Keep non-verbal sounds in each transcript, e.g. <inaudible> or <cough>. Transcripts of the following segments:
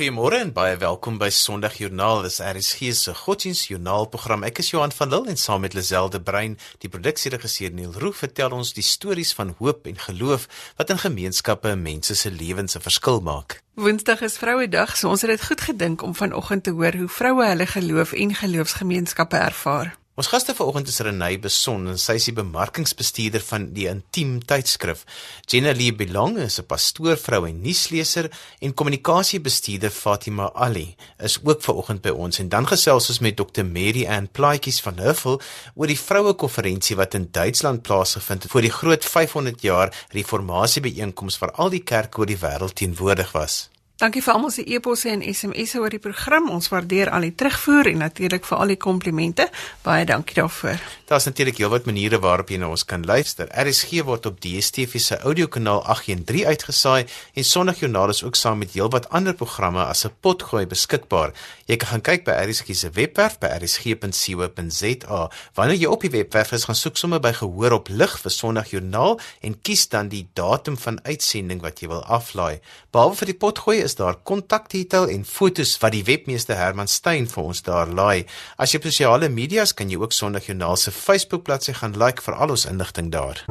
Goeiemôre en baie welkom by Sondagjoernaal. Dis RSG se Godsdienstjoernaalprogram. Ek is Johan van Lille en saam met Lazelle Brein, die produksieregisseur Neil Roo, vertel ons die stories van hoop en geloof wat in gemeenskappe en mense se lewens 'n verskil maak. Woensdag is Vrouedag, so ons het dit goed gedink om vanoggend te hoor hoe vroue hulle geloof en geloofsgemeenskappe ervaar. Ons gaste vanoggend is Renay Beson en sy is die bemarkingsbestuurder van die Intiem tydskrif. Jenna Lee Belong is 'n pastoorvrou en nuusleser en kommunikasiebestuurder Fatima Ali is ook vanoggend by ons en dan gesels ons met Dr Mary Ann Plaatjies van Huffel oor die vroue konferensie wat in Duitsland plaasgevind het vir die groot 500 jaar reformatie byeenkoms waar al die kerke oor die wêreld teenwoordig was. Dankie vir almal se e-posse en SMS'e oor die program. Ons waardeer al die terugvoer en natuurlik vir al die komplimente. Baie dankie daarvoor. Daar's natuurlik heelwat maniere waarop jy na ons kan luister. RSG word op DStv se audiokanaal 813 uitgesaai en Sondagjoernaal is ook saam met heelwat ander programme as 'n potgooi beskikbaar. Jy kan gaan kyk by RSG se webwerf by rsg.co.za. Wanneer jy op die webwerf is, gaan soek sommer by gehoor op lig vir Sondagjoernaal en kies dan die datum van uitsending wat jy wil aflaai. Behalwe vir die potgooi is daar kontakdetail en fotos wat die webmeester Herman Stein vir ons daar laai. As jy sosiale media's kan jy ook Sondagjoernaal se Facebook bladsy gaan like vir al ons inligting daar.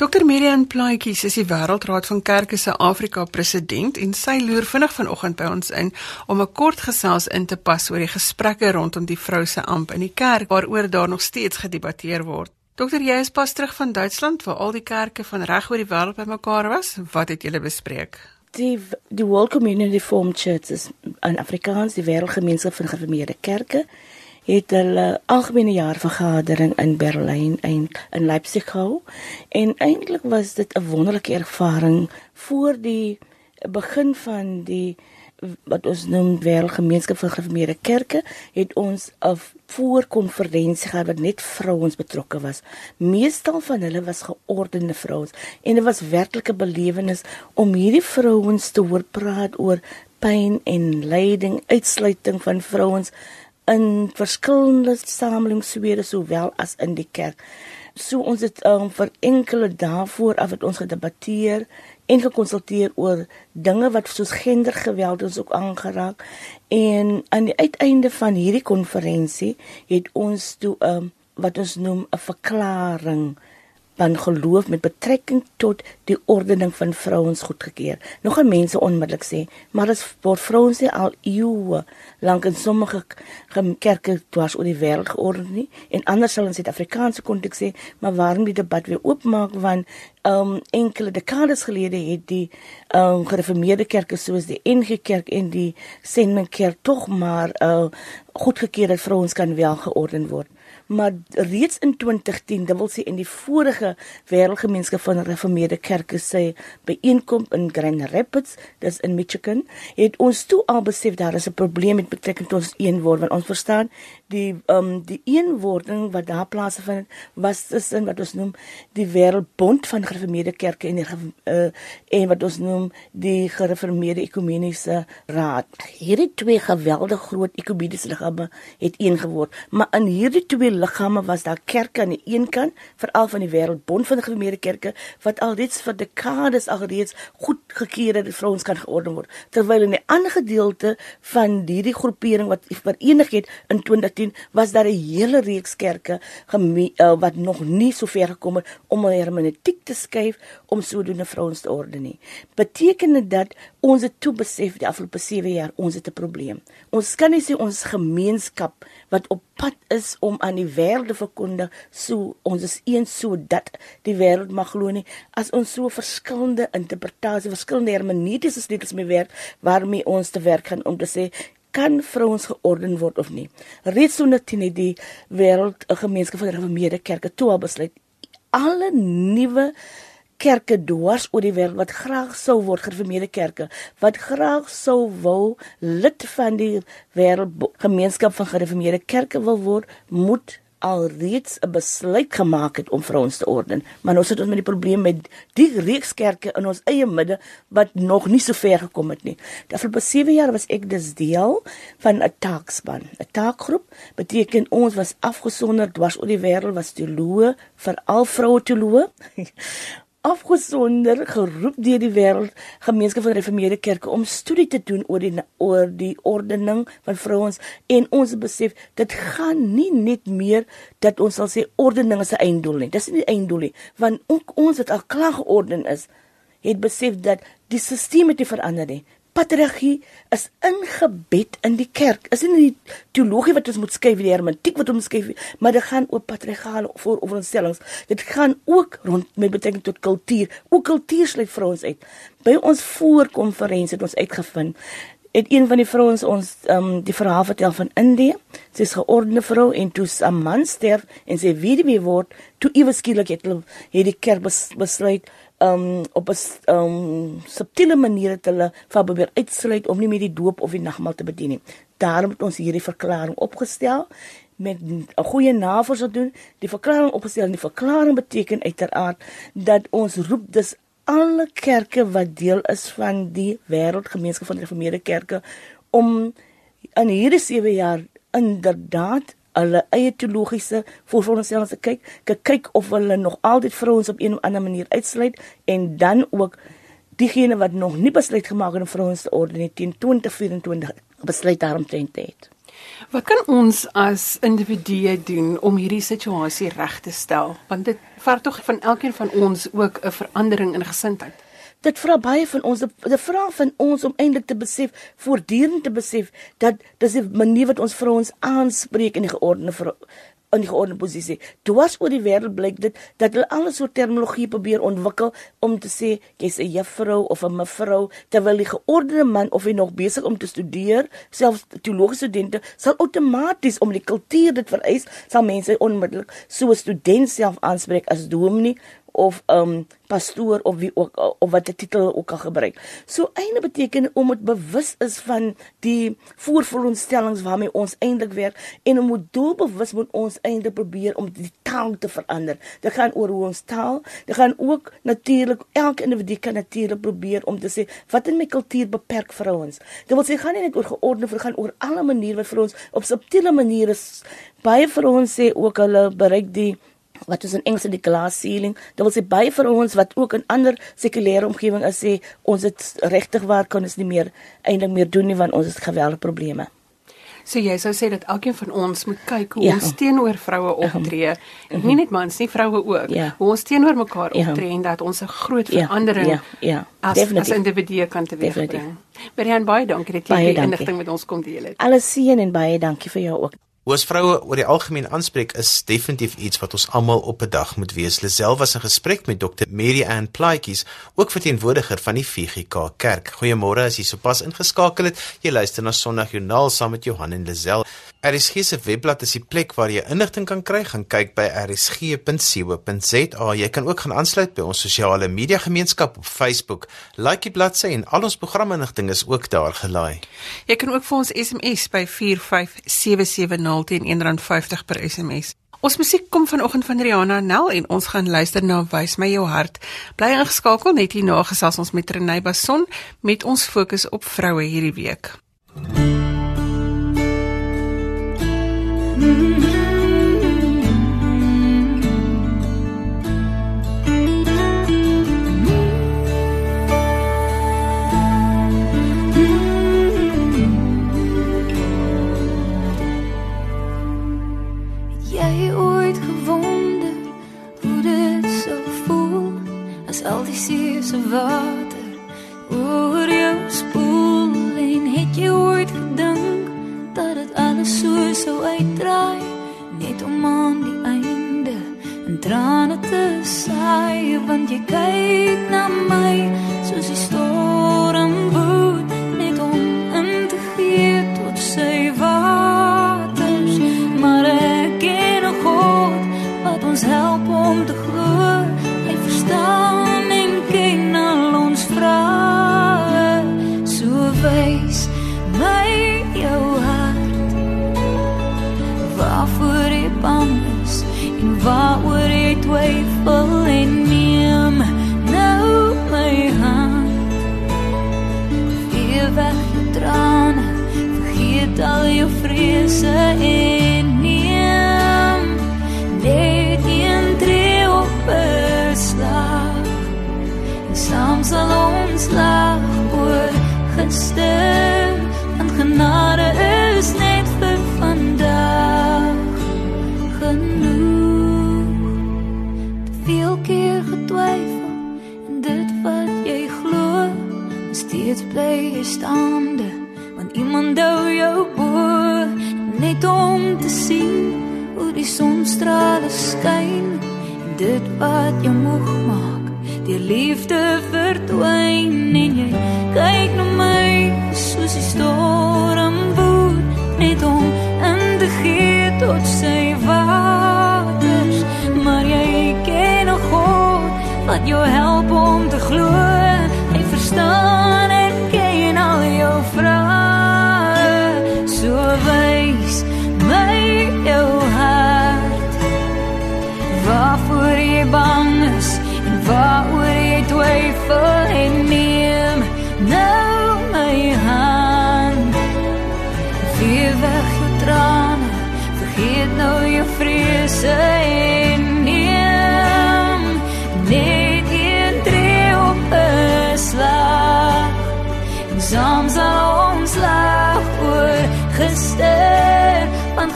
Dr Miriam Plaatjies is die Wêreldraad van Kerke se Afrika president en sy loer vinnig vanoggend by ons in om 'n kort gesels in te pas oor die gesprekke rondom die vrou se amp in die kerk waaroor daar nog steeds gedebatteer word. Dokter, jy is pas terug van Duitsland waar al die kerke van reg oor die wêreld bymekaar was. Wat het julle bespreek? Die die World Community Form Churches in Afrikaans, die wêreldgemeenskap van gereformeerde kerke, het hulle algemene jaarvergadering in Berlyn en in Leipzig gehou. En eintlik was dit 'n wonderlike ervaring voor die begin van die wat ons noem wêreldgemeenskap van gereformeerde kerke het ons 'n voorkonferensie gehad wat net vrouens betrokke was. Meestal van hulle was geordende vrouens en dit was werklike belewenis om hierdie vrouens te hoor praat oor pyn en lyding, uitsluiting van vrouens in verskillende samelewingssfere sowel as in die kerk. So ons het um, vir enkele dae voor af het ons gedebatteer en gekonsulteer oor dinge wat soos gendergeweld ons ook aangeraak en aan die uiteinde van hierdie konferensie het ons toe 'n um, wat ons noem 'n verklaring van geloof met betrekking tot die ordening van vrouens goedgekeur. Nog 'n mense onmiddellik sê, maar as word vrouens nie al eeue lank in sommige kerke dwars oor die wêreld georden nie en anders sal in Suid-Afrikaanse konteks sê, maar waarom die debat weer oopmaak want um enkele dekades gelede het die um gereformeerde kerke soos die NG Kerk en die Sending Kerk tog maar uh goedgekeur dat vrouens kan wel georden word maar reeds in 2010, dit wil sê in die vorige wêreldgemeenskap van gereformeerde kerke sê byeenkom in Grand Rapids, dis in Michigan, het ons toe al besef daar is 'n probleem met betrekking tot ons een word want ons verstaan die ehm um, die eenwording wat daar plaasvind was tussen wat ons noem die wêreldbond van gereformeerde kerke en die uh, en wat ons noem die gereformeerde ekumeniese raad. Hierdie twee geweldig groot ekumeniese liggame het een geword, maar in hierdie twee liggame was daar kerke aan die een kant, veral van die wêreldbond van gereformeerde kerke wat alreeds vir dekades alreeds goedgekeur het dat vrouens kan georden word, terwyl in die ander gedeelte van hierdie groepering wat verenig het in 2010 was daar 'n hele reeks kerke uh, wat nog nie so ver gekom het om hulle hermeneutiek te skuif om sodoende vrouens te orden nie. Beteken dit dat ons het toe besef die afgelope 7 jaar ons het 'n probleem. Ons kan nie sê ons gemeenskap wat op pad is om aan die wêreld te verkondig so ons is een so dat die wêreld mag glo nie as ons so verskillende interpretasies, verskillende hermeneutiese sleutels mee werk waarmee ons te werk gaan om te sê kan vrouens georden word of nie. Reeds so net in die wêreld 'n gemeenskap van gereformeerde kerke toe al besluit alle nuwe kerke dwars oor die wêreld wat graag sou word gereformeerde kerke wat graag sou wil lid van die wêreldgemeenskap van gereformeerde kerke wil word moet alreeds 'n besluit gemaak het om vrouens te orden. Maar nou sit ons met die probleem met die reeks kerke in ons eie midde wat nog nie so ver gekom het nie. Daarvoor by 7 jaar was ek dus deel van 'n taakspan. 'n taakgroep beteken ons was afgesonder dwars oor die wêreld was teoloë vir al vroue teoloë afgesonder geroep deur die wêreld gemeenskap van reformeerde kerke om studie te doen oor die oor die ordening van vrouens. En ons besef dit gaan nie net meer dat ons sal sê ordening is 'n einddoel nie. Dis nie die einddoel nie want ook ons wat al klaar georden is het besef dat die stelsel het verander nie patriargie is ingebed in die kerk. Is nie die teologie wat ons moet skryf, die hermeneutiek wat ons skryf, maar dit gaan oor patriargale vooroverstellings. Dit gaan ook rond met betrekking tot kultuur. Ook kultuur sluit vrouens uit. By ons voorkonferensie het ons uitgevind het een van die vrouens ons um, die verhaal vertel van Indië. Sy is geordende vrou en toe 'n man sterf en sy weduwee word, toe iewes skielik het hulle het die kerk bes, besluit um op 'n um subtiele manier het hulle van probeer uitsluit om nie meer die doop of die nagmaal te bedien nie. Daarom het ons hierdie verklaring opgestel met 'n goeie navorsing doen. Die verklaring opgestel en die verklaring beteken uiteraard dat ons roep dus alle kerke wat deel is van die wêreldgemeenskap van gereformeerde kerke om in hierdie 7 jaar inderdaad hulle eie teologiese voorstellings te kyk, te kyk of hulle nog altyd vrouens op een of ander manier uitsluit en dan ook diegene wat nog nie besluit gemaak het om vrouens te orde nie teen 2024 besluit daarom te het. Wat kan ons as individue doen om hierdie situasie reg te stel? Want dit vat tog van elkeen van ons ook 'n verandering in gesindheid dit vra baie van ons dit vra van ons om eintlik te besef voortdurend te besef dat dis 'n manier wat ons vir ons aanspreek in die geordende vir in die geordende posisie. Dwars oor die wêreld blyk dit dat hulle alles so terminologie probeer ontwikkel om te sê jy's 'n juffrou of 'n mevrou terwyl die geordende man of hy nog besig om te studeer, selfs teologiese studente sal outomaties om die kultuur dit vereis, sal mense onmiddellik so 'n student self aanspreek as dominee of um pastoor of wie ook of wat 'n titel ook al gebruik. So einde beteken om dit bewus is van die voorvoelstellings waarmee ons eintlik werk en om moet doelbewus moet ons eintlik probeer om die taal te verander. Dit gaan oor hoe ons taal, dit gaan ook natuurlik elke individu kan natuurlik probeer om te sê wat in my kultuur beperk vrouens. Dit wil sê gaan nie net oor geordende, dit gaan oor alle maniere wat vir ons op subtiele maniere baie vir ons sê ook hulle bereik die wat is in Engels die glass ceiling. Dit wil sê baie vir ons wat ook in ander sekulêre omgewing is sê ons het regtig waar kan ons nie meer eintlik meer doen nie want ons het geweldige probleme. So jy sou sê dat elkeen van ons moet kyk hoe ja. ons teenoor vroue optree. Uh -huh. Nie net mans nie, vroue ook. Ja. Hoe ons teenoor mekaar ja. optree en dat ons 'n groot ja. verandering ja. Ja. Ja. as as individue kan teweegbring. Marian baie dankie dat jy die inligting met ons kom deel het. Alles seën en baie dankie vir jou ook. Hoe as vroue oor die algemeen aanspreek is definitief iets wat ons almal op 'n dag moet wees. Lisel was in gesprek met Dr. Mary Ann Plaatjies, ook verteenwoordiger van die VGK Kerk. Goeiemôre as jy sopas ingeskakel het. Jy luister na Sondagjoernaal saam met Johan en Lisel. RSG se webblad is die plek waar jy inligting kan kry. Gaan kyk by rsg.co.za. Jy kan ook gaan aansluit by ons sosiale media gemeenskap op Facebook. Like die bladsy en al ons programinligting is ook daar gelaai. Jy kan ook vir ons SMS by 45770 teen R1.50 per SMS. Ons musiek kom vanoggend van Rihanna Nel en ons gaan luister na Wys my jou hart. Bly ingeskakel net hier na gesels ons met Renay Bason met ons fokus op vroue hierdie week. Mm. Al die see se water oor jou spoel en het jy ooit gedink dat dit alles so sou uitdraai net om aan die einde en trane te saai want jy kyk na my soos die Ze in hem deed in triomferslag. In Sams al ons laag oor, het stuk van genade is net voor vandaag genoeg. Te veel keer getwijfeld in dit wat je gloeit. Als dit blij is, dan iemand door je hoek. Net om te sien hoe die sonstrale skyn. En dit wat jou moeg maak die liefde verdwyn. En jy kyk na my soos die storm woed net om in te gee tot sy waters. Maar jy ken nog God wat jou help om te glo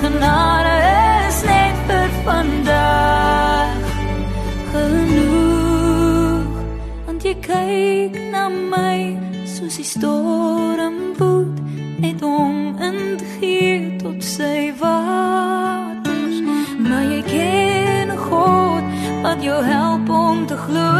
genade is net vir vandag. Genoeg want jy kyk na my soos die storm woed net om in te gee tot sy waters. Maar jy ken God wat jou help om te glo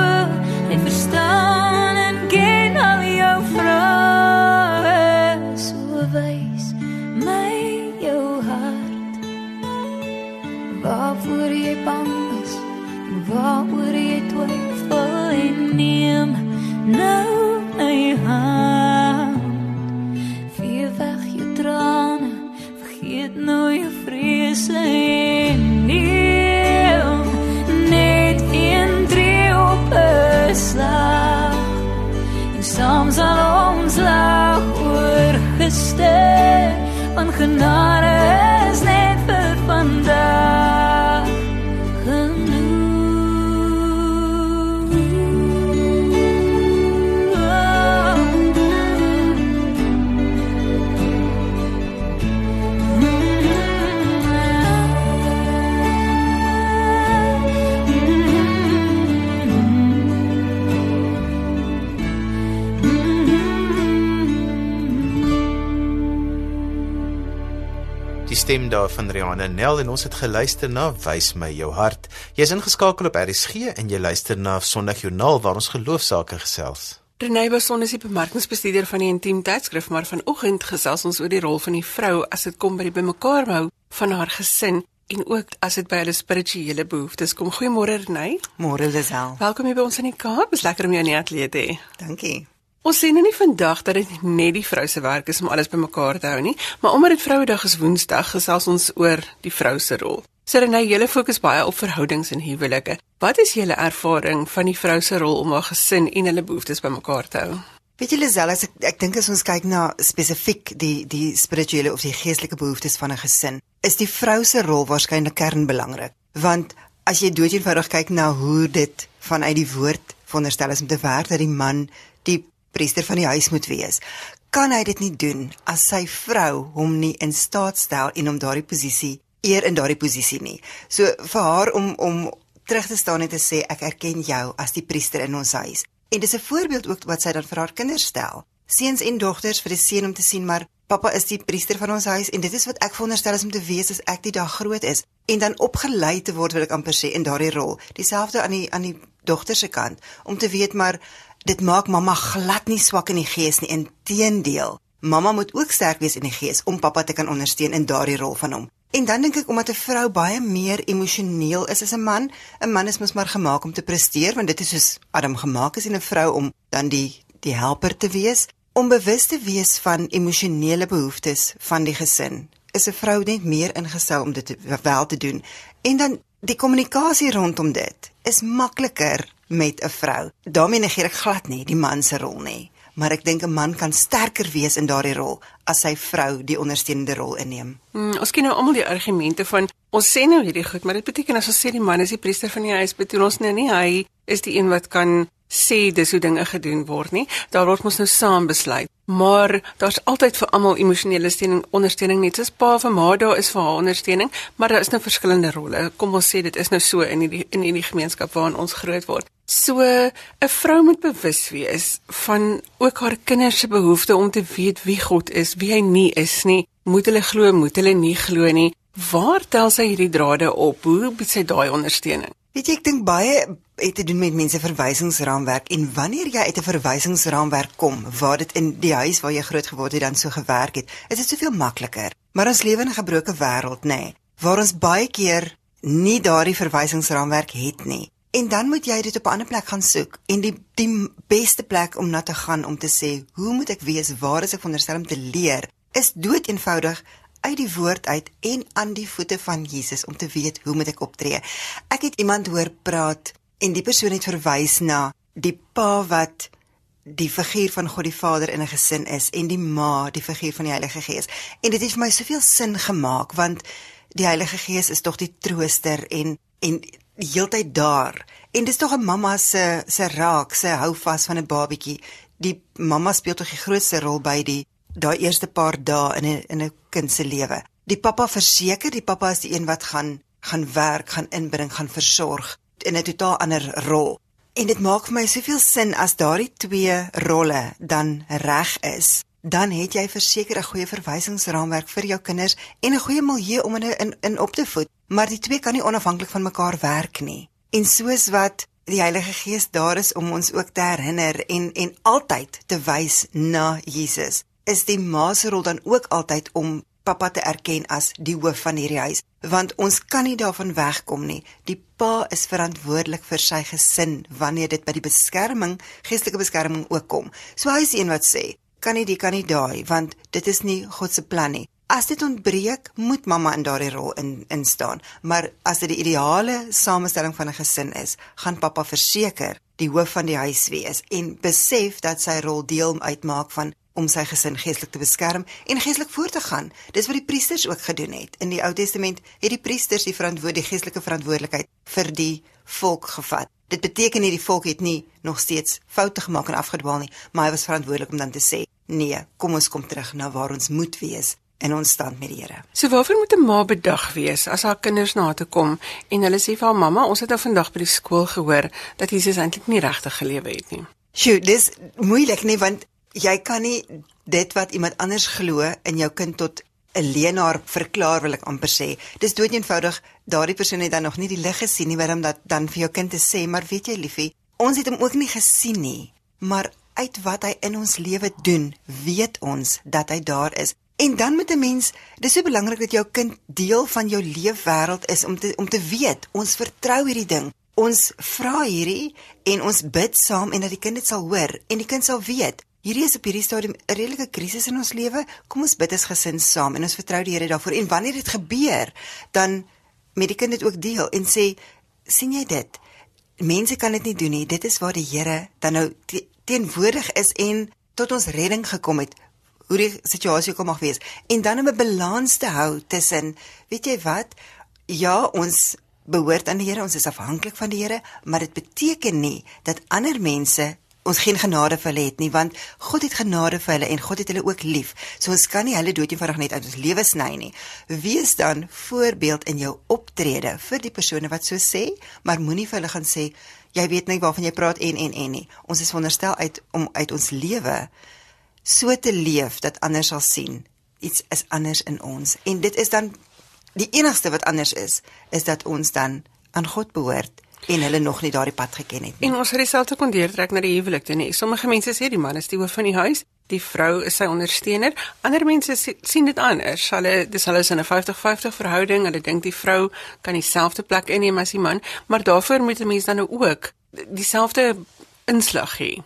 stem daar van Rihanna Nel en ons het geluister na Wys my jou hart. Jy's ingeskakel op RSG en jy luister na Sondag Joernaal waar ons geloofsaake gesels. Renée Bason is die bemarkingsbestuurder van die Intiem tydskrif, maar vanoggend gesels ons oor die rol van die vrou as dit kom by die bymekaar hou van haar gesin en ook as dit by hulle spirituele behoeftes kom. Goeiemôre Renée. Môre Lisel. Welkom hier by ons in die Kaap. Dis lekker om jou in die ateljee te hê. Dankie. Ons sê nou nie vandag dat dit net die vrou se werk is om alles bymekaar te hou nie, maar omdat dit Vrouedag is Woensdag, gesels ons oor die vrou se rol. So Renée, julle fokus baie op verhoudings en huwelike. Wat is julle ervaring van die vrou se rol om haar gesin en hulle behoeftes bymekaar te hou? Weet jy Lisel, as ek ek dink as ons kyk na spesifiek die die spirituele of die geestelike behoeftes van 'n gesin, is die vrou se rol waarskynlik kernbelangrik. Want as jy doodeenvoudig kyk na hoe dit vanuit die woord veronderstel is om te werk dat die man die priester van die huis moet wees, kan hy dit nie doen as sy vrou hom nie in staat stel en hom daardie posisie eer in daardie posisie nie. So vir haar om om terug te staan en te sê ek erken jou as die priester in ons huis. En dis 'n voorbeeld ook wat sy dan vir haar kinders stel. Seuns en dogters vir die seun om te sien maar pappa is die priester van ons huis en dit is wat ek veronderstel is om te wees as ek die dag groot is en dan opgelei te word wil ek amper sê in daardie rol. Dieselfde aan die aan die dogter se kant om te weet maar dit maak mamma glad nie swak in die gees nie. Inteendeel, mamma moet ook sterk wees in die gees om pappa te kan ondersteun in daardie rol van hom. En dan dink ek omdat 'n vrou baie meer emosioneel is as 'n man, 'n man is mos maar gemaak om te presteer want dit is soos Adam gemaak is en 'n vrou om dan die die helper te wees, om bewus te wees van emosionele behoeftes van die gesin. Is 'n vrou net meer ingestel om dit wel te doen. En dan die kommunikasie rondom dit is makliker met 'n vrou. daarmee negeer ek glad nie die man se rol nie, maar ek dink 'n man kan sterker wees in daardie rol as sy vrou die ondersteunende rol inneem. Hmm, ons ken nou almal die argumente van ons sê nou hierdie goed, maar dit beteken as ons sê die man is die priester van die huis, bedoel ons nou nie hy is die een wat kan sê dis hoe dinge gedoen word nie. Daar word mos nou saam besluit. Maar daar's altyd vir almal emosionele steuning, ondersteuning net soos pa vir ma daar is vir haar ondersteuning, maar daar is nou verskillende rolle. Kom ons sê dit is nou so in hierdie in hierdie gemeenskap waarin ons groot word. So 'n vrou moet bewus wees van ook haar kinders se behoefte om te weet wie God is, wie hy nie is nie. Moet hulle glo, moet hulle nie glo nie. Waar tel sy hierdie drade op? Hoe bied sy daai ondersteuning? Weet jy, ek dink baie het te doen met mense verwysingsraamwerk en wanneer jy uit 'n verwysingsraamwerk kom waar dit in die huis waar jy groot geword het dan so gewerk het, is dit soveel makliker. Maar ons lewe in 'n gebroke wêreld, nê, nee, waar ons baie keer nie daardie verwysingsraamwerk het nie. En dan moet jy dit op 'n ander plek gaan soek en die die beste plek om na te gaan om te sê, hoe moet ek wees? Waar is ek veronderstel om te leer? Is dood eenvoudig uit die woord uit en aan die voete van Jesus om te weet hoe moet ek optree. Ek het iemand hoor praat en die persoon het verwys na die pa wat die figuur van God die Vader in 'n gesin is en die ma die figuur van die Heilige Gees. En dit het vir my soveel sin gemaak want die Heilige Gees is tog die trooster en en heeltyd daar. En dis tog 'n mamma se se raak, se hou vas van 'n babatjie. Die mamma speel tog die grootste rol by die daai eerste paar dae in 'n in 'n kind se lewe. Die pappa verseker, die pappa is die een wat gaan gaan werk, gaan inbring, gaan versorg in 'n totaal ander rol. En dit maak vir my soveel sin as daardie twee rolle dan reg is. Dan het jy verseker 'n goeie verwysingsraamwerk vir jou kinders en 'n goeie milieu om hulle in in op te voed, maar die twee kan nie onafhanklik van mekaar werk nie. En soos wat die Heilige Gees daar is om ons ook te herinner en en altyd te wys na Jesus is die ma se rol dan ook altyd om pappa te erken as die hoof van hierdie huis want ons kan nie daarvan wegkom nie. Die pa is verantwoordelik vir sy gesin wanneer dit by die beskerming geestelike beskerming ook kom. So hy is een wat sê kan nie die kan nie daai want dit is nie God se plan nie. As dit ontbreek moet mamma in daardie rol in in staan maar as dit die ideale samestelling van 'n gesin is gaan pappa verseker die hoof van die huis wees en besef dat sy rol deel uitmaak van om sy gesin geestelik te beskerm en geestelik voort te gaan. Dis wat die priesters ook gedoen het. In die Ou Testament het die priesters die verantwoordelikheid, die geestelike verantwoordelikheid vir die volk gevat. Dit beteken nie die volk het nie nog steeds foute gemaak en afgedwaal nie, maar hy was verantwoordelik om dan te sê: "Nee, kom ons kom terug na waar ons moet wees." in ons stand met die Here. So waarvoor moet 'n ma bedag wees as haar kinders na toe kom en hulle sê vir haar mamma, ons het nou vandag by die skool gehoor dat Jesus eintlik nie regtig gelewe het nie. Sjoe, dis moeilik nie want jy kan nie dit wat iemand anders glo in jou kind tot 'n leenaar verklaar wil ek amper sê. Dis dood eenvoudig daardie persoon het dan nog nie die lig gesien nie waarom dat dan vir jou kind te sê, maar weet jy liefie, ons het hom ook nie gesien nie, maar uit wat hy in ons lewe doen, weet ons dat hy daar is. En dan met 'n mens, dis so belangrik dat jou kind deel van jou leefwêreld is om te om te weet, ons vertrou hierdie ding. Ons vra hierdie en ons bid saam en dat die kind dit sal hoor en die kind sal weet Hierdie is op hierdie stadium 'n redelike krisis in ons lewe. Kom ons bid as gesin saam en ons vertrou die Here daarvoor. En wanneer dit gebeur, dan met die kind dit ook deel en sê, sien jy dit? Mense kan dit nie doen nie. Dit is waar die Here dan nou te teenwoordig is en tot ons redding gekom het. Hoe die situasie kom mag wees. En dan om 'n balans te hou tussen, weet jy wat? Ja, ons behoort aan die Here, ons is afhanklik van die Here, maar dit beteken nie dat ander mense ons geen genade vir hulle het nie want God het genade vir hulle en God het hulle ook lief. So ons kan nie hulle dood eenvoudig net uit ons lewe sny nie. Wees dan voorbeeld in jou optrede vir die persone wat so sê, maar moenie vir hulle gaan sê jy weet nie waarvan jy praat en en en nie. Ons is wonderstel uit om uit ons lewe so te leef dat ander sal sien iets is anders in ons en dit is dan die enigste wat anders is is dat ons dan aan God behoort en hulle nog nie daardie pad geken het nie. En ons het dieselfde kon deurtrek na die huwelik toe nie. Sommige mense sê die man is die hoof van die huis, die vrou is sy ondersteuner. Ander mense sien dit anders. Hulle dis hulle is in 'n 50-50 verhouding. Hulle dink die vrou kan dieselfde plek inneem as die man, maar daarvoor moet 'n mens dan nou ook dieselfde inslag hê.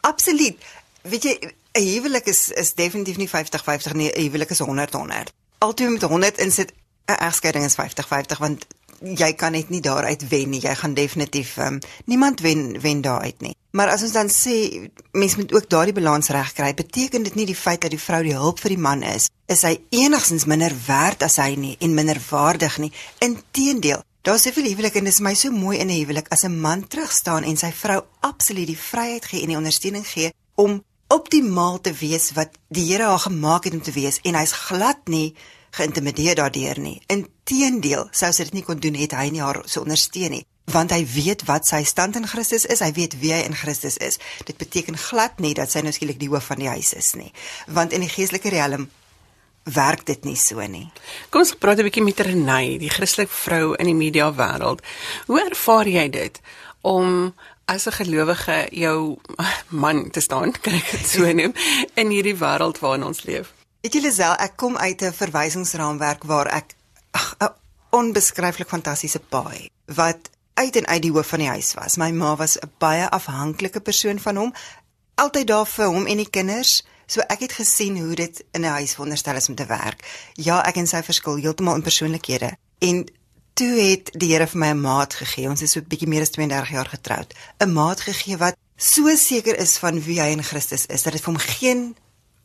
Absoluut. Weet jy, 'n huwelik is is definitief nie 50-50 nie. 'n Huwelik is 100-100. Altyd met 100 insit 'n egskeiding is 50-50 want jy kan net nie daaruit wen nie. Jy gaan definitief um, niemand wen wen daaruit nie. Maar as ons dan sê mens moet ook daardie balans regkry, beteken dit nie die feit dat die vrou die hulp vir die man is, is hy enigstens minder werd as hy nie en minder waardig nie. Inteendeel, Daar's soveel huwelik en dit is my so mooi in 'n huwelik as 'n man terugstaan en sy vrou absoluut die vryheid gee en die ondersteuning gee om optimaal te wees wat die Here haar gemaak het om te wees en hy's glad nie geïntimideer daardeur nie. Inteendeel, sou sy dit nie kon doen het hy nie haar so ondersteun nie want hy weet wat sy stand in Christus is, hy weet wie hy in Christus is. Dit beteken glad nie dat sy nou skielik die hoof van die huis is nie, want in die geestelike riem werk dit nie so nie. Kom ons praat 'n bietjie met Renay, die Christelike vrou in die media wêreld. Hoe ervaar jy dit om as 'n gelowige jou man te staan, kan ek dit so <laughs> noem, in hierdie wêreld waarin ons leef? Weet julle self, ek kom uit 'n verwysingsraamwerk waar ek 'n onbeskryflik fantastiese paai wat uit en uit die hoof van die huis was. My ma was 'n baie afhanklike persoon van hom, altyd daar vir hom en die kinders. So ek het gesien hoe dit in 'n huis wonderstel is om te werk. Ja, ek en sy verskil heeltemal in persoonlikhede. En toe het die Here vir my 'n maat gegee. Ons is so 'n bietjie meer as 32 jaar getroud. 'n Maat gegee wat so seker is van wie hy in Christus is dat dit vir hom geen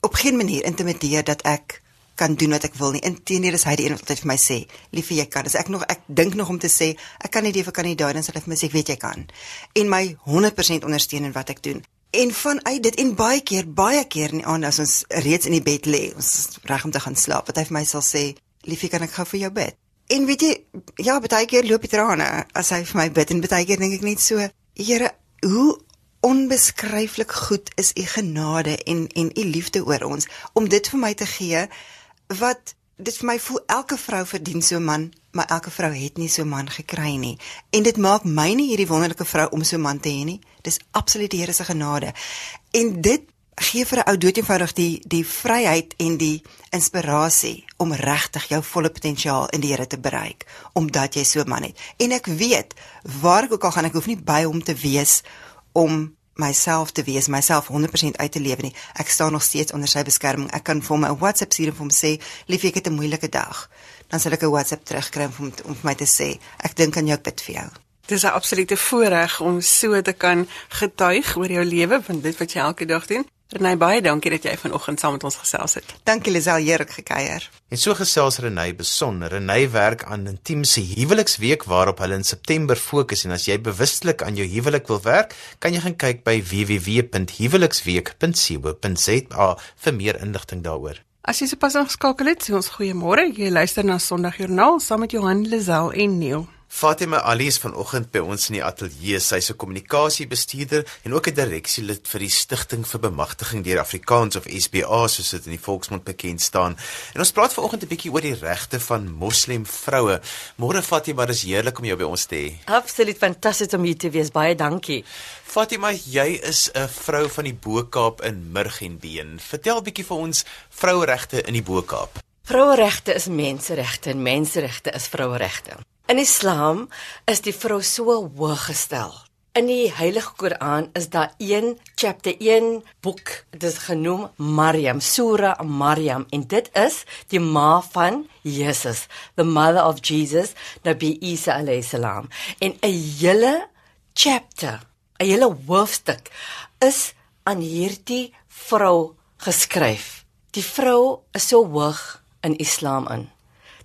op geen manier intimideer dat ek kan doen wat ek wil nie. Inteendeel is hy die een wat altyd vir my sê, "Liefie, jy kan." As ek nog ek dink nog om te sê, "Ek kan nie die vir kandidaat," dan sal hy vir my sê, "Ek weet jy kan." En my 100% ondersteun in wat ek doen. En vanuit dit en baie keer, baie keer in die aand as ons reeds in die bed lê, ons is reg om te gaan slaap, wat hy vir my sal sê, "Liefie, kan ek gou vir jou bid?" En weet jy, ja, baie keer loop die trane as hy vir my bid en baie keer dink ek net so, Here, hoe onbeskryflik goed is u genade en en u liefde oor ons om dit vir my te gee wat dit vir my voel elke vrou verdien so 'n man, maar elke vrou het nie so 'n man gekry nie. En dit maak my nie hierdie wonderlike vrou om so 'n man te hê nie. Dis absoluut die Here se genade. En dit gee vir 'n ou dood eenvoudig die die vryheid en die inspirasie om regtig jou volle potensiaal in die Here te bereik omdat jy so 'n man het. En ek weet waar ek ook al gaan, ek hoef nie by hom te wees om myself te wees, myself 100% uit te lewe nie. Ek staan nog steeds onder sy beskerming. Ek kan vir hom 'n WhatsApp stuur en vir hom sê, "Liefie, ek het 'n moeilike dag." Dan sal ek 'n WhatsApp terugkry om hom om vir my te sê, "Ek dink aan jou, ek bid vir jou." Dis 'n absolute voorreg om so te kan getuig oor jou lewe van dit wat jy elke dag doen. Renay, baie dankie dat jy vanoggend saam met ons gesels het. Dankie Lisel, heerlik gekuier. En so gesels Renay besonder. Renay werk aan Intiemse Huweliksweek waarop hulle in September fokus en as jy bewustelik aan jou huwelik wil werk, kan jy gaan kyk by www.huweliksweek.co.za vir meer inligting daaroor. As jy sopas ingeskakel het, sê ons goeiemôre. Jy luister na Sondagjoernaal saam met Johan Lisel en Neil. Fatima Ali is vanoggend by ons in die ateljee. Sy's 'n kommunikasiebestuurder en ook 'n direksielid vir die Stichting vir Bemagtiging deur Afrikaans of SBA soos dit in die volksmond bekend staan. En ons praat vanoggend 'n bietjie oor die regte van moslim vroue. Môre Fatima, dis heerlik om jou by ons te hê. Absoluut fantasties om hier te wees. Baie dankie. Fatima, jy is 'n vrou van die Bo-Kaap in Murgenbeen. Vertel 'n bietjie vir ons vroueregte in die Bo-Kaap. Vroueregte is menseregte en menseregte is vroueregte. In Islam is die vrou so hoog gestel. In die Heilige Koran is daar een chapter 1 boek, dit is genoem Maryam, Sura Maryam en dit is die ma van Jesus, the mother of Jesus, Nabi Isa alayhis salam. En 'n hele chapter, 'n hele hoofstuk is aan hierdie vrou geskryf. Die vrou is so hoog in Islam in.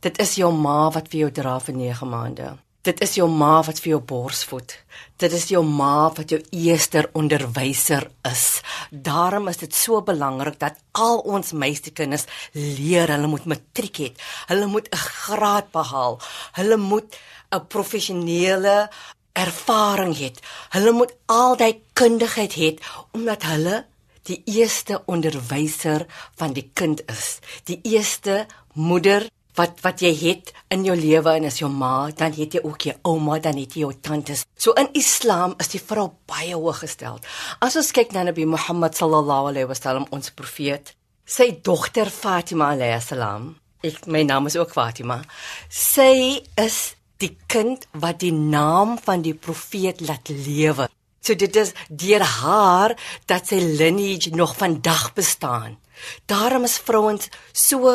Dit is jou ma wat vir jou dra vir 9 maande. Dit is jou ma wat vir jou borsvoed. Dit is jou ma wat jou eerste onderwyser is. Daarom is dit so belangrik dat al ons meisiekinders leer, hulle moet matriek hê. Hulle moet 'n graad behaal. Hulle moet 'n professionele ervaring hê. Hulle moet al daai kundigheid hê omdat hulle die eerste onderwyser van die kind is. Die eerste moeder wat wat jy het in jou lewe en as jou ma, dan het jy ook jou ouma, dan het jy jou tantes. So in Islam is die vrou baie hoog gestel. As ons kyk na Nabi Muhammad sallallahu alaihi wasallam, ons profeet, sy dogter Fatima alayhi salam, ek my naam is ook Fatima. Sy is die kind wat die naam van die profeet laat lewe. So dit is deur haar dat sy lineage nog vandag bestaan. Daarom is vrouens so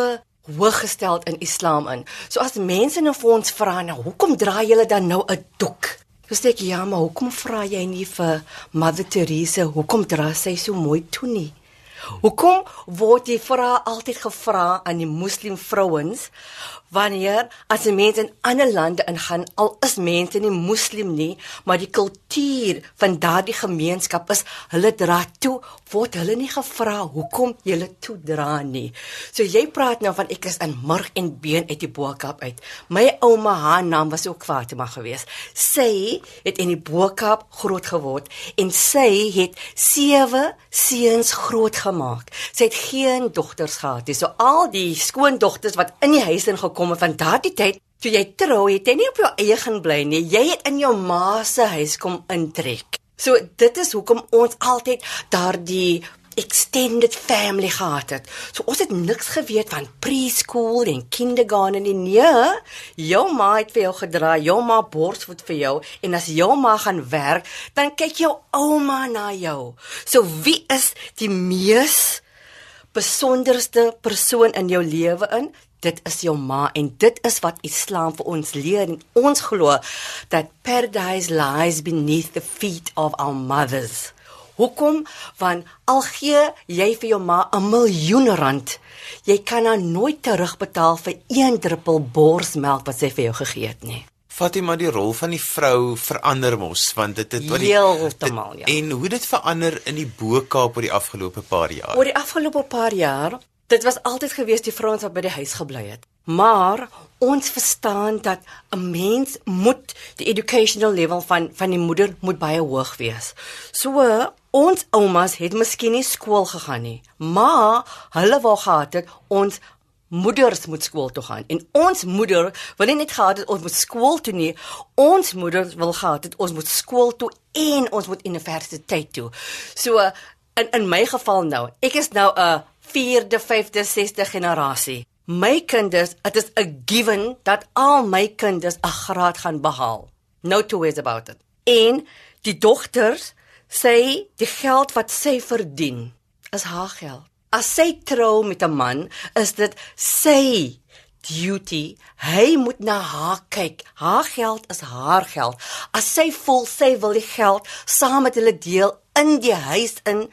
hooggestel in Islam in. So as mense nou vir ons vra nou, hoekom dra julle dan nou 'n doek? Dis ek ja, maar hoekom vra jy nie vir Mother Teresa hoekom dra sy so mooi toe nie? Hoekom word jy vra altyd gevra aan die moslim vrouens wanneer as 'n mens in ander lande ingaan, al is mense nie moslim nie, maar die kultuur van daardie gemeenskap is hulle dra toe, word hulle nie gevra hoekom jy toe dra nie. So jy praat nou van ek is in murg en been uit die Boekap uit. My ouma haar naam was ook Fatima geweest. Sy het in die Boekap groot geword en sy het sewe seuns grootgemaak. Sy het geen dogters gehad nie. So al die skoondogters wat in die huis ingekom het van daardie tyd toe jy trou, het jy nie op jou eie gaan bly nie. Jy het in jou ma se huis kom intrek. So dit is hoekom ons altyd daardie extended family gehad het. So ons het niks geweet van preschool en kindergarten nie. Nee, jou ma het vir jou gedra, jou ma borsvoed vir jou en as jou ma gaan werk, dan kyk jou ouma na jou. So wie is die mees besonderste persoon in jou lewe in? Dit is jou ma en dit is wat Islam vir ons leer en ons glo dat paradise lies beneath the feet of our mothers. Hoekom? Want al gee jy vir jou ma 'n miljoen rand, jy kan haar nooit terugbetaal vir een druppel borsmelk wat sy vir jou gegee het nie. Fatima die rol van die vrou verander mos want dit het wat die heeltemal ja. En hoe dit verander in die Bokaap oor die afgelope paar jaar. Oor die afgelope paar jaar, dit was altyd gewees die vrouens wat by die huis gebly het. Maar ons verstaan dat 'n mens moet die educational level van van die moeder moet baie hoog wees. So ons oumas het miskien nie skool gegaan nie, maar hulle wou gehad het ons moeders moet skool toe gaan. En ons moeder wil nie net gehad het ons moet skool toe nie, ons moeders wil gehad het ons moet skool toe en ons moet universiteit toe. So in in my geval nou, ek is nou 'n 4de, 5de, 6de generasie my kinders, dit is 'n given dat al my kinders 'n graad gaan behaal. No two ways about it. En die dogters sê die geld wat sy verdien is haar geld. As sy trou met 'n man, is dit sy duty. Hy moet na haar kyk. Haar geld is haar geld. As sy voel sy wil die geld saam met hulle deel in die huis in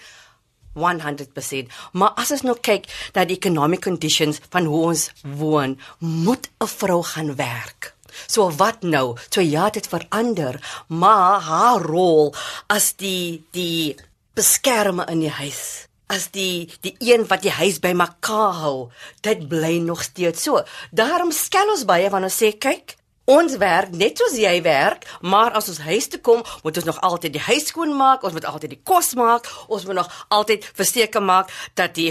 100%. Maar as ons nou kyk na die economic conditions van hoe ons woon, moet 'n vrou gaan werk. So wat nou? So ja, dit verander, maar haar rol as die die beskermer in die huis, as die die een wat die huis bymekaar hou, dit bly nog steeds so. Daarom skel ons baie wanneer ons sê kyk, Ons werk net soos jy werk, maar as ons huis toe kom, moet ons nog altyd die huis skoon maak, ons moet altyd die kos maak, ons moet nog altyd verseker maak dat die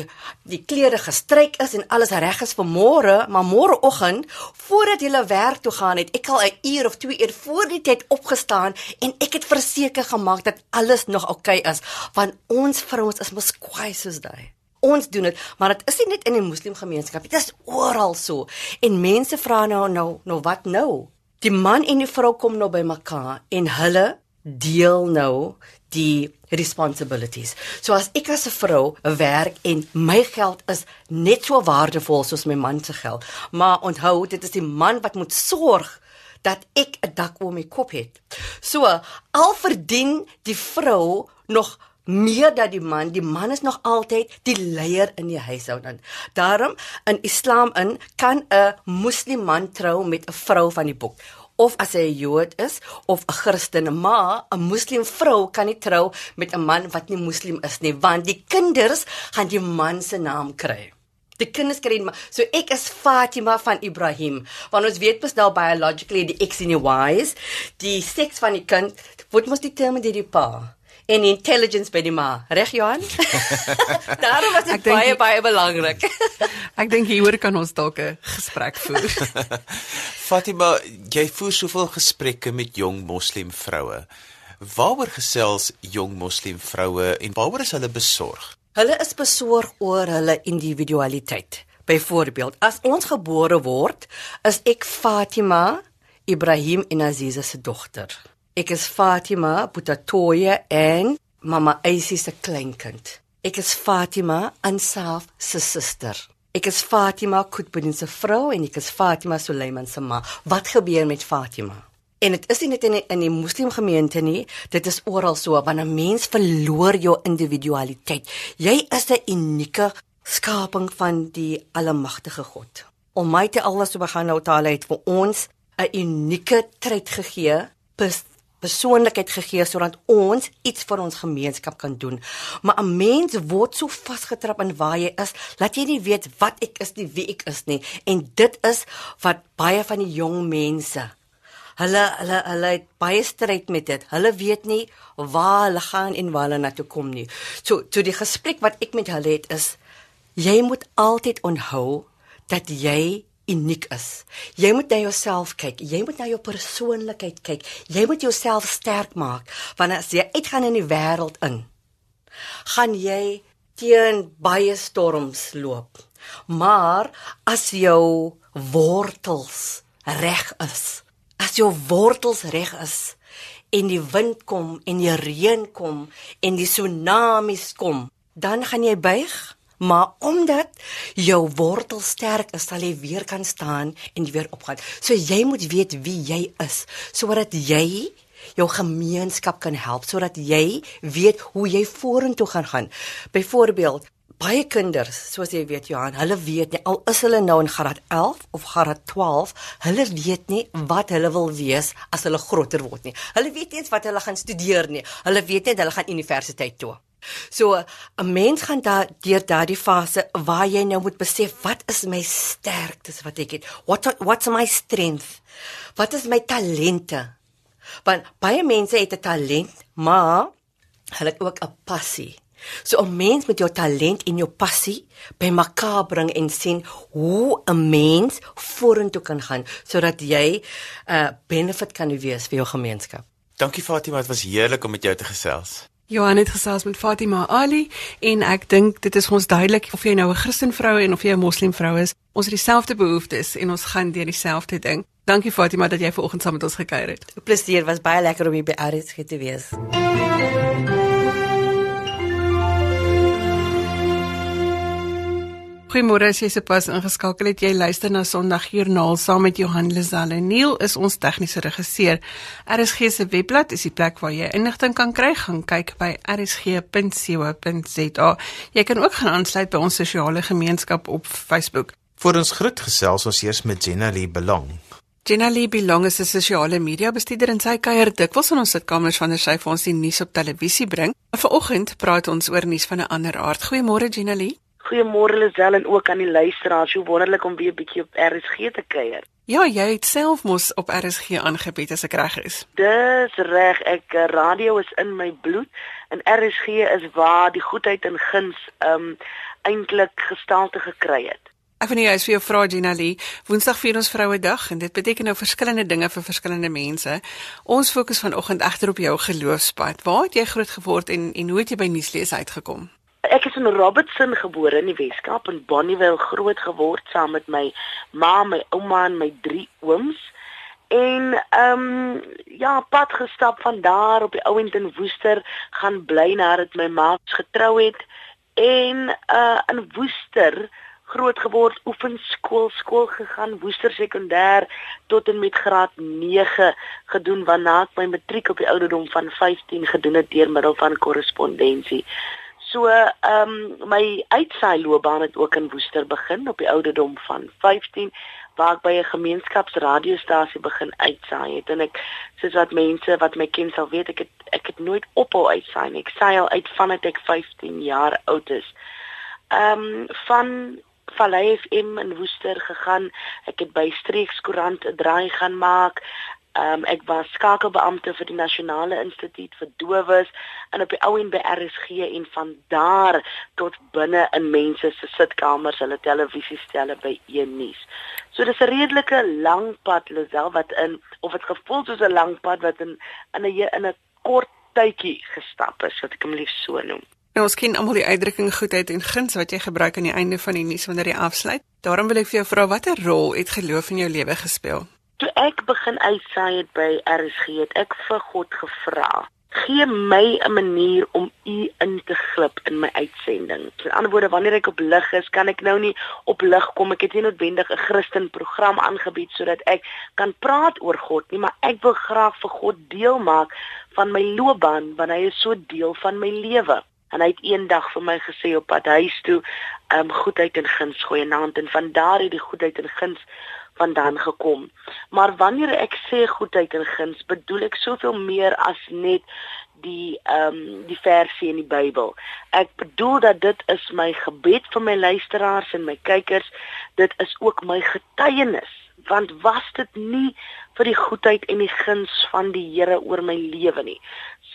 die klere gestryk is en alles reg is vir môre, maar môreoggend voordat jy werk toe gaan, het ek al 'n uur of 2 uur voor die tyd opgestaan en ek het verseker gemaak dat alles nog oukei okay is, want ons vrouens is mos kwaai soos daai ons doen dit, maar dit is nie net in die moslimgemeenskap, dit is oral so. En mense vra nou nou nou wat nou? Die man en die vrou kom nou by mekaar en hulle deel nou die responsibilities. So as ek as 'n vrou werk en my geld is net so waardevol soos my man se geld, maar onthou dit is die man wat moet sorg dat ek 'n dak oor my kop het. So al verdien die vrou nog meer dat die man, die man is nog altyd die leier in die huishouding. Daarom in Islam in kan 'n moslim man trou met 'n vrou van die boek of as hy 'n Jood is of 'n Christen, maar 'n moslim vrou kan nie trou met 'n man wat nie moslim is nie, want die kinders gaan die man se naam kry. Die kinders kry maar so ek is Fatima van Ibrahim. Want ons weet mos nou biologically die X en die Y's, die seks van die kind word mos determined deur die pa en intelligence by die ma. Reg Johan? <laughs> Daarom was dit baie baie belangrik. <laughs> ek dink hieroor kan ons dalk 'n gesprek voer. <laughs> Fatima, jy voer soveel gesprekke met jong moslim vroue. Waaroor gesels jong moslim vroue en waaroor is hulle besorg? Hulle is besorg oor hulle individualiteit. Byvoorbeeld, as ons gebore word, is ek Fatima Ibrahim en Aziza se dogter. Ek is Fatima Putatoye en Mama Aisy se kleinkind. Ek is Fatima Ansaf se suster. Ek is Fatima Kutbudin se vrou en ek is Fatima Suleiman se ma. Wat gebeur met Fatima? En dit is nie net in die, in die moslimgemeente nie, dit is oral so wanneer 'n mens verloor jou individualiteit. Jy is 'n unieke skaping van die almagtige God. Almighty Allah subhanahu wa ta'ala het vir ons 'n unieke trait gegee, pers persoonlikheid gegee sodat ons iets vir ons gemeenskap kan doen. Maar 'n mens word so vasgetrap in waar jy is, dat jy nie weet wat ek is nie, wie ek is nie. En dit is wat baie van die jong mense Hulle hulle hulle het baie stryd met dit. Hulle weet nie waar hulle gaan en waar hulle na toe kom nie. So so die gesprek wat ek met hulle het is jy moet altyd onthou dat jy uniek is. Jy moet na jouself kyk. Jy moet na jou persoonlikheid kyk. Jy moet jouself sterk maak want as jy uitgaan in die wêreld in, gaan jy teen baie storms loop. Maar as jou wortels reg is, as jou wortels reg is en die wind kom en die reën kom en die tsunamies kom, dan gaan jy buig maar omdat jou wortel sterk is, sal jy weer kan staan en weer opgaan. So jy moet weet wie jy is, sodat jy jou gemeenskap kan help, sodat jy weet hoe jy vorentoe gaan gaan. Byvoorbeeld, baie kinders, soos jy weet Johan, hulle weet nie al is hulle nou in graad 11 of graad 12, hulle weet nie wat hulle wil wees as hulle groter word nie. Hulle weet nie eens wat hulle gaan studeer nie. Hulle weet net hulle gaan universiteit toe. So 'n mens gaan daar deur daardie fase waar jy nou moet besef wat is my sterktes wat ek het. What what's my strength? Wat is my talente? Want baie mense het 'n talent, maar hulle het ook 'n passie. So 'n mens met jou talent en jou passie bymekaar bring en sien hoe 'n mens vorentoe kan gaan sodat jy 'n uh, benefit kan wees vir jou gemeenskap. Dankie Fatima, dit was heerlik om met jou te gesels. Johan het gesels met Fatima Ali en ek dink dit is ons duidelik of jy nou 'n Christen vrou en of jy 'n Moslem vrou is, ons het dieselfde behoeftes en ons gaan deur dieselfde ding. Dankie Fatima dat jy vanoggend saam met ons gekuier het. Plesier, was baie lekker om hier by Aris te wees. Goeiemôre, as jy se pas ingeskakel het, jy luister na Sondagjoernaal saam met Johan Lazelle. Neil is ons tegniese regisseur. RSG se webblad is die plek waar jy inligting kan kry. Gaan kyk by rsg.co.za. Jy kan ook gaan aansluit by ons sosiale gemeenskap op Facebook. Vir ons groet gesels ons eers met Jenna Lee Belong. Jenna Lee Belong is 'n sosiale media bestuurder en sy kuier dikwels in ons sitkamers wanneer sy vir ons die nuus op televisie bring. Vanoggend praat ons oor nuus van 'n ander aard. Goeiemôre Jenna Lee. Goeiemôre Lisel en ook aan die luisteraars. Hoe wonderlik om weer 'n bietjie op RSG te kuier. Ja, jy het self mos op RSG aangebied as ek reg is. Dis reg. Ek eh, radio is in my bloed en RSG is waar die goedheid en guns um eintlik gestalte gekry het. Ek van jou is vir jou vra Gina Lee. Woensdag vier ons Vrouedag en dit beteken nou verskillende dinge vir verskillende mense. Ons fokus vanoggend egter op jou geloofspad. Waar het jy groot geword en en hoe het jy by nuuslees uitgekom? Ek is in Robertson gebore in die Weskaap en Bonnievale groot geword saam met my ma, my ouma en my drie ooms. En ehm um, ja, pad gestap van daar op die ouend in Woester gaan bly nadat my ma getrou het en uh in Woester groot geword, oefenskool, skool gegaan, Woester sekondêr tot en met graad 9 gedoen waarna ek my matriek op die ouderdom van 15 gedoen het deur middel van korrespondensie. So, ehm um, my uitsaai loopbaan het ook in Woester begin op die ouderdom van 15 waar ek by 'n gemeenskapsradiostasie begin uitsaai het en ek soos wat mense wat my ken sal weet ek het ek het nooit ophou uitsaai nie. Ek saai al uit vandat ek 15 jaar oud is. Ehm um, van Vallei FM in Woester gegaan. Ek het by Streekskoerant 'n draai gaan maak. Um, ek was skakelbeampte vir die Nasionale Instituut vir Dowes en op die ou en by RSG en van daar tot binne in mense se sitkamers, hulle televisiestelle by een nuus. So dis 'n redelike lang pad Lisel wat in of dit gevoel soos 'n lang pad wat in in 'n in 'n kort tydjie gestap is, wat ek hom lief so noem. Nou ons ken almal die uitdrukking goedheid en guns wat jy gebruik aan die einde van die nuus wanneer jy afsluit. Daarom wil ek vir jou vra watter rol het geloof in jou lewe gespeel? Toe ek begin uitsaai het by RSG het ek vir God gevra gee my 'n manier om u in te glip in my uitsending. Met ander woorde, wanneer ek op lig is, kan ek nou nie op lig kom. Ek het nie noodwendig 'n Christen program aangebied sodat ek kan praat oor God nie, maar ek wil graag vir God deel maak van my loopbaan want hy is so deel van my lewe. En hy het eendag vir my gesê op pad huis toe, ehm um, goedheid en guns gooi in hand en van daar het die goedheid en guns vandaan gekom. Maar wanneer ek sê goedheid en guns, bedoel ek soveel meer as net die ehm um, die versie in die Bybel. Ek bedoel dat dit is my gebed vir my luisteraars en my kykers. Dit is ook my getuienis want was dit nie vir die goedheid en die guns van die Here oor my lewe nie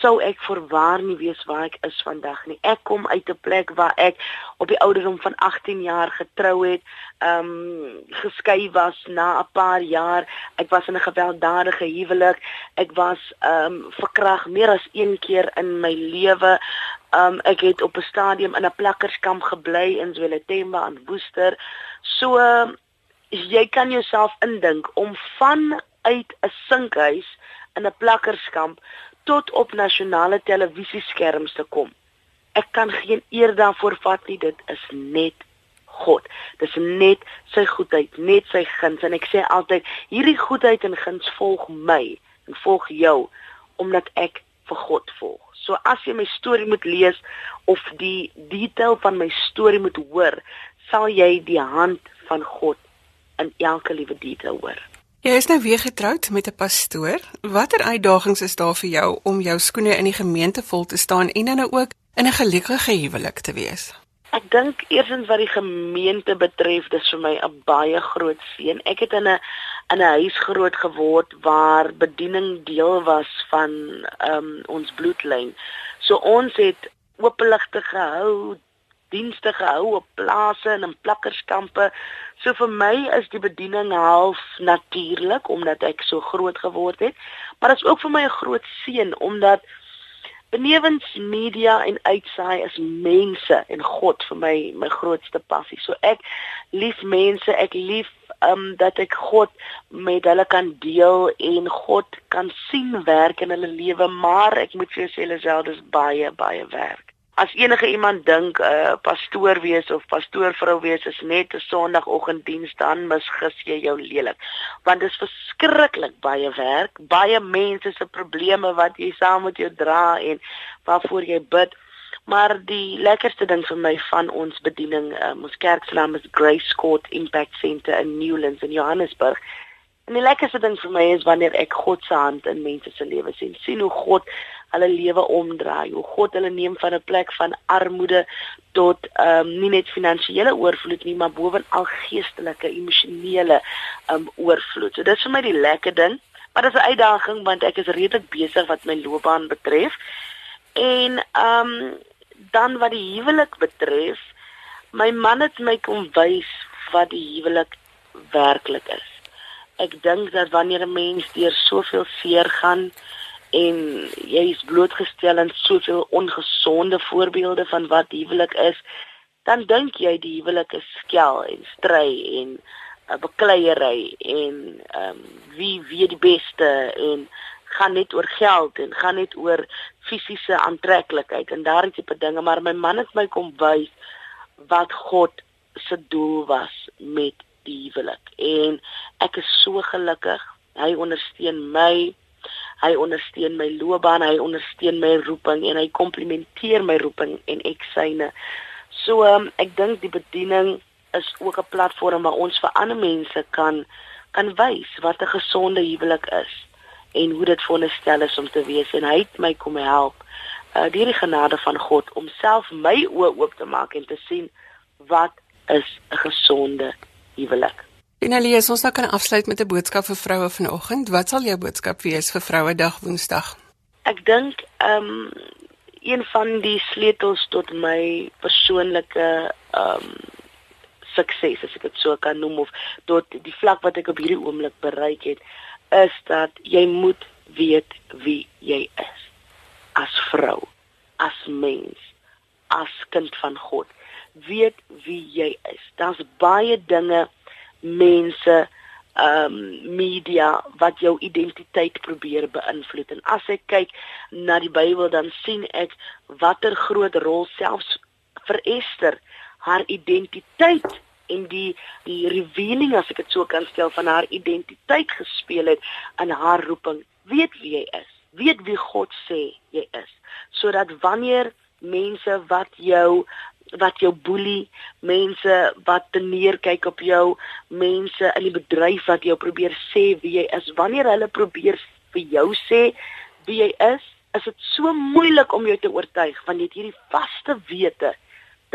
sou ek voorwaar nie weet waar ek is vandag nie. Ek kom uit 'n plek waar ek op die ouderdom van 18 jaar getrou het ehm um, geskei was na 'n paar jaar. Ek was in 'n gewelddadige huwelik. Ek was ehm um, verkrag meer as een keer in my lewe. Um ek het op 'n stadium in 'n plakkerskamp gebly in Zwelithemba aan Woester. So jy kan jouself indink om van uit 'n sinkhuis in 'n plakkerskamp tot op nasionale televisieskerms te kom. Ek kan geen eer daarvoor vat nie, dit is net God. Dis net sy goedheid, net sy guns en ek sê altyd hierdie goedheid en guns volg my en volg jou omdat ek vir God volg. So as jy my storie moet lees of die detail van my storie moet hoor, sal jy die hand van God in elke liewe detail hoor. Jy is nou weer getroud met 'n pastoor. Watter uitdagings is daar vir jou om jou skoene in die gemeente vol te staan en dan nou ook in 'n gelukkige huwelik te wees? Ek dink eersins wat die gemeente betref, dis vir my 'n baie groot seën. Ek het in 'n in 'n huis groot geword waar bediening deel was van um, ons bloedlyn. So ons het oopligte gehou, dienste gehou op plase en in plakkerskampe. So vir my is die bediening half natuurlik omdat ek so groot geword het, maar dit is ook vir my 'n groot seën omdat benewens media en uitsaai is mense en God vir my my grootste passie. So ek lief mense, ek lief um dat ek God met hulle kan deel en God kan sien werk in hulle lewe, maar ek moet vir jou sê self dis baie baie werk as enige iemand dink 'n uh, pastoor wees of pastoorvrou wees is net 'n sonoggenddiens dan misgis jy jou lelik. Want dit is verskriklik baie werk. Baie mense se probleme wat jy saam met jou dra en waarvoor jy bid. Maar die lekkerste ding vir my van ons bediening um, ons kerk se naam is Grace Court Impact Centre in Newlands in Johannesburg. En die lekkerste ding vir my is wanneer ek God se hand in mense se lewens sien. sien hoe God hulle lewe omdraai, hoe God hulle neem van 'n plek van armoede tot ehm um, nie net finansiële oorvloed nie, maar bovenal geestelike, emosionele ehm um, oorvloed. So dis vir my die lekker ding, maar dis 'n uitdaging want ek is redelik besig wat my loopbaan betref. En ehm um, dan wat die huwelik betref, my man het my kom wys wat die huwelik werklik is. Ek dink dat wanneer 'n mens deur soveel seer gaan, en jy is blootgestel aan soveel ongesonde voorbeelde van wat huwelik is, dan dink jy die huwelik is skel en stry en 'n uh, bekleierery en ehm um, wie wie die beste en gaan net oor geld en gaan net oor fisiese aantreklikheid en daardie tipe dinge, maar my man het my kom wys wat God se doel was met die huwelik. En ek is so gelukkig. Hy ondersteun my hy ondersteun my loopbaan, hy ondersteun my roeping en hy komplimenteer my roeping en ek syne. So um, ek dink die bediening is ook 'n platform waar ons vir ander mense kan kan wys wat 'n gesonde huwelik is en hoe dit veronderstel is om te wees en hy het my kom help uh, deur die genade van God om self my oë oop te maak en te sien wat is 'n gesonde huwelik. Finalie, ons nou kan afsluit met 'n boodskap vir vroue vanoggend. Wat sal jou boodskap wees vir Vrouedag Woensdag? Ek dink ehm um, een van die sleutels tot my persoonlike ehm um, sukses, as ek dit so kan noem of tot die vlak wat ek op hierdie oomblik bereik het, is dat jy moet weet wie jy is as vrou, as mens, as kind van God. Weet wie jy is. Daar's baie dinge mense ehm um, media wat jou identiteit probeer beïnvloed. En as ek kyk na die Bybel dan sien ek watter groot rol selfs vir Ester haar identiteit en die die revealing as ek dit so kan stel van haar identiteit gespeel het in haar roeping. Weet wie jy is. Weet wie God sê jy is. Sodat wanneer mense wat jou wat jou boelie, mense wat teneer kyk op jou, mense in die bedryf wat jou probeer sê wie jy is. Wanneer hulle probeer vir jou sê wie jy is, is dit so moeilik om jou te oortuig want jy het hierdie vaste wete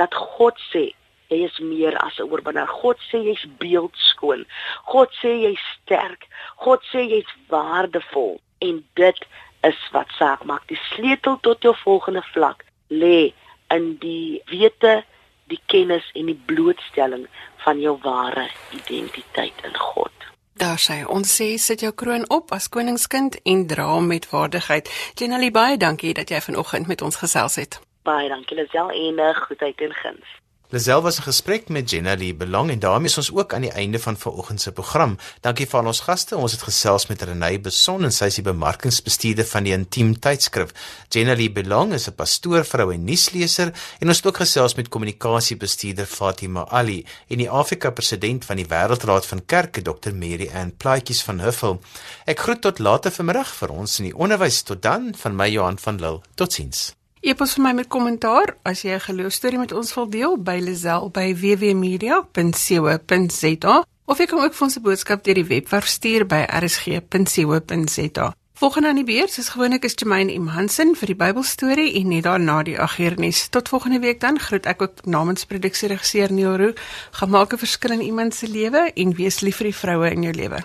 dat God sê jy is meer as 'n oorwinnaar. God sê jy's beeldskoon. God sê jy's sterk. God sê jy's waardevol en dit is wat saak maak. Die sleutel tot jou volgende vlak lê in die wete, die kennis en die blootstelling van jou ware identiteit in God. Daar sê ons sê sit jou kroon op as koningskind en dra hom met waardigheid. Jenny baie dankie dat jy vanoggend met ons gesels het. Baie dankie Lisel en 'n goedheid en guns. Lisel was 'n gesprek met Jenna Lee Belang en daarmee is ons ook aan die einde van vanoggend se program. Dankie vir al ons gaste. Ons het gesels met Renée Beson en sy is die bemarkingsbestuurder van die Intiem tydskrif. Jenna Lee Belang is 'n pastoor, vrou en nuusleser en ons het ook gesels met kommunikasiebestuurder Fatima Ali en die Afrika president van die Wêreldraad van Kerke Dr. Mary Ann Plaatjies van Huffel. Ek groet tot later vanmiddag vir ons in die onderwys. Tot dan van my Johan van Lille. Totsiens. Epos vir my met kommentaar as jy 'n geloostorie met ons wil deel by Lazel by www.media.co.za of jy kan ook vir ons 'n boodskap deur die webwerf stuur by rsg.co.za. Volgende aan die beurt is gewoonlik is Jermaine M Hansen vir die Bybelstorie en net daarna die agternuus. Tot volgende week dan groet ek ook namens produksieregisseur Neil Roo. Gemaak 'n verskil in iemand se lewe en wees lief vir die vroue in jou lewe.